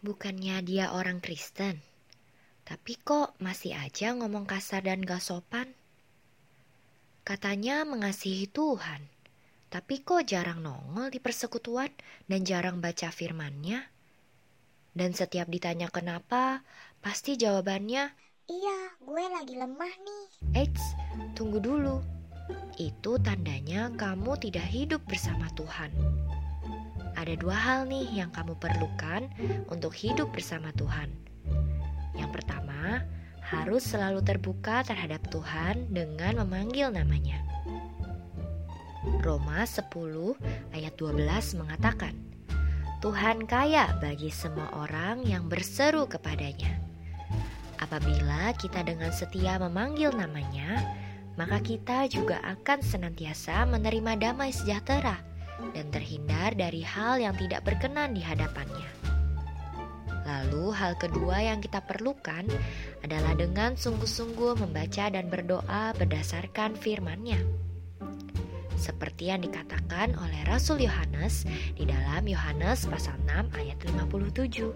Bukannya dia orang Kristen, tapi kok masih aja ngomong kasar dan gak sopan? Katanya mengasihi Tuhan, tapi kok jarang nongol di persekutuan dan jarang baca firmannya? Dan setiap ditanya kenapa, pasti jawabannya, Iya, gue lagi lemah nih. Eits, tunggu dulu. Itu tandanya kamu tidak hidup bersama Tuhan. Ada dua hal nih yang kamu perlukan untuk hidup bersama Tuhan. Yang pertama, harus selalu terbuka terhadap Tuhan dengan memanggil namanya. Roma 10 ayat 12 mengatakan, Tuhan kaya bagi semua orang yang berseru kepadanya. Apabila kita dengan setia memanggil namanya, maka kita juga akan senantiasa menerima damai sejahtera dan terhindar dari hal yang tidak berkenan di hadapannya. Lalu, hal kedua yang kita perlukan adalah dengan sungguh-sungguh membaca dan berdoa berdasarkan firman-Nya. Seperti yang dikatakan oleh Rasul Yohanes di dalam Yohanes pasal 6 ayat 57.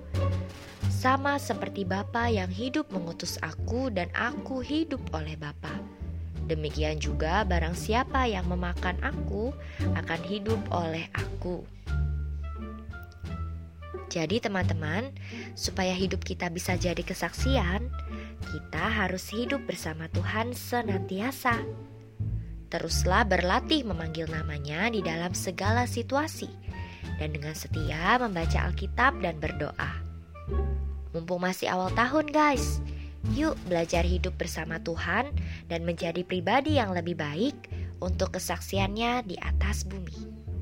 Sama seperti Bapa yang hidup mengutus aku dan aku hidup oleh Bapa. Demikian juga barang siapa yang memakan aku akan hidup oleh aku. Jadi teman-teman, supaya hidup kita bisa jadi kesaksian, kita harus hidup bersama Tuhan senantiasa. Teruslah berlatih memanggil namanya di dalam segala situasi dan dengan setia membaca Alkitab dan berdoa. Mumpung masih awal tahun guys, Yuk belajar hidup bersama Tuhan dan menjadi pribadi yang lebih baik untuk kesaksiannya di atas bumi.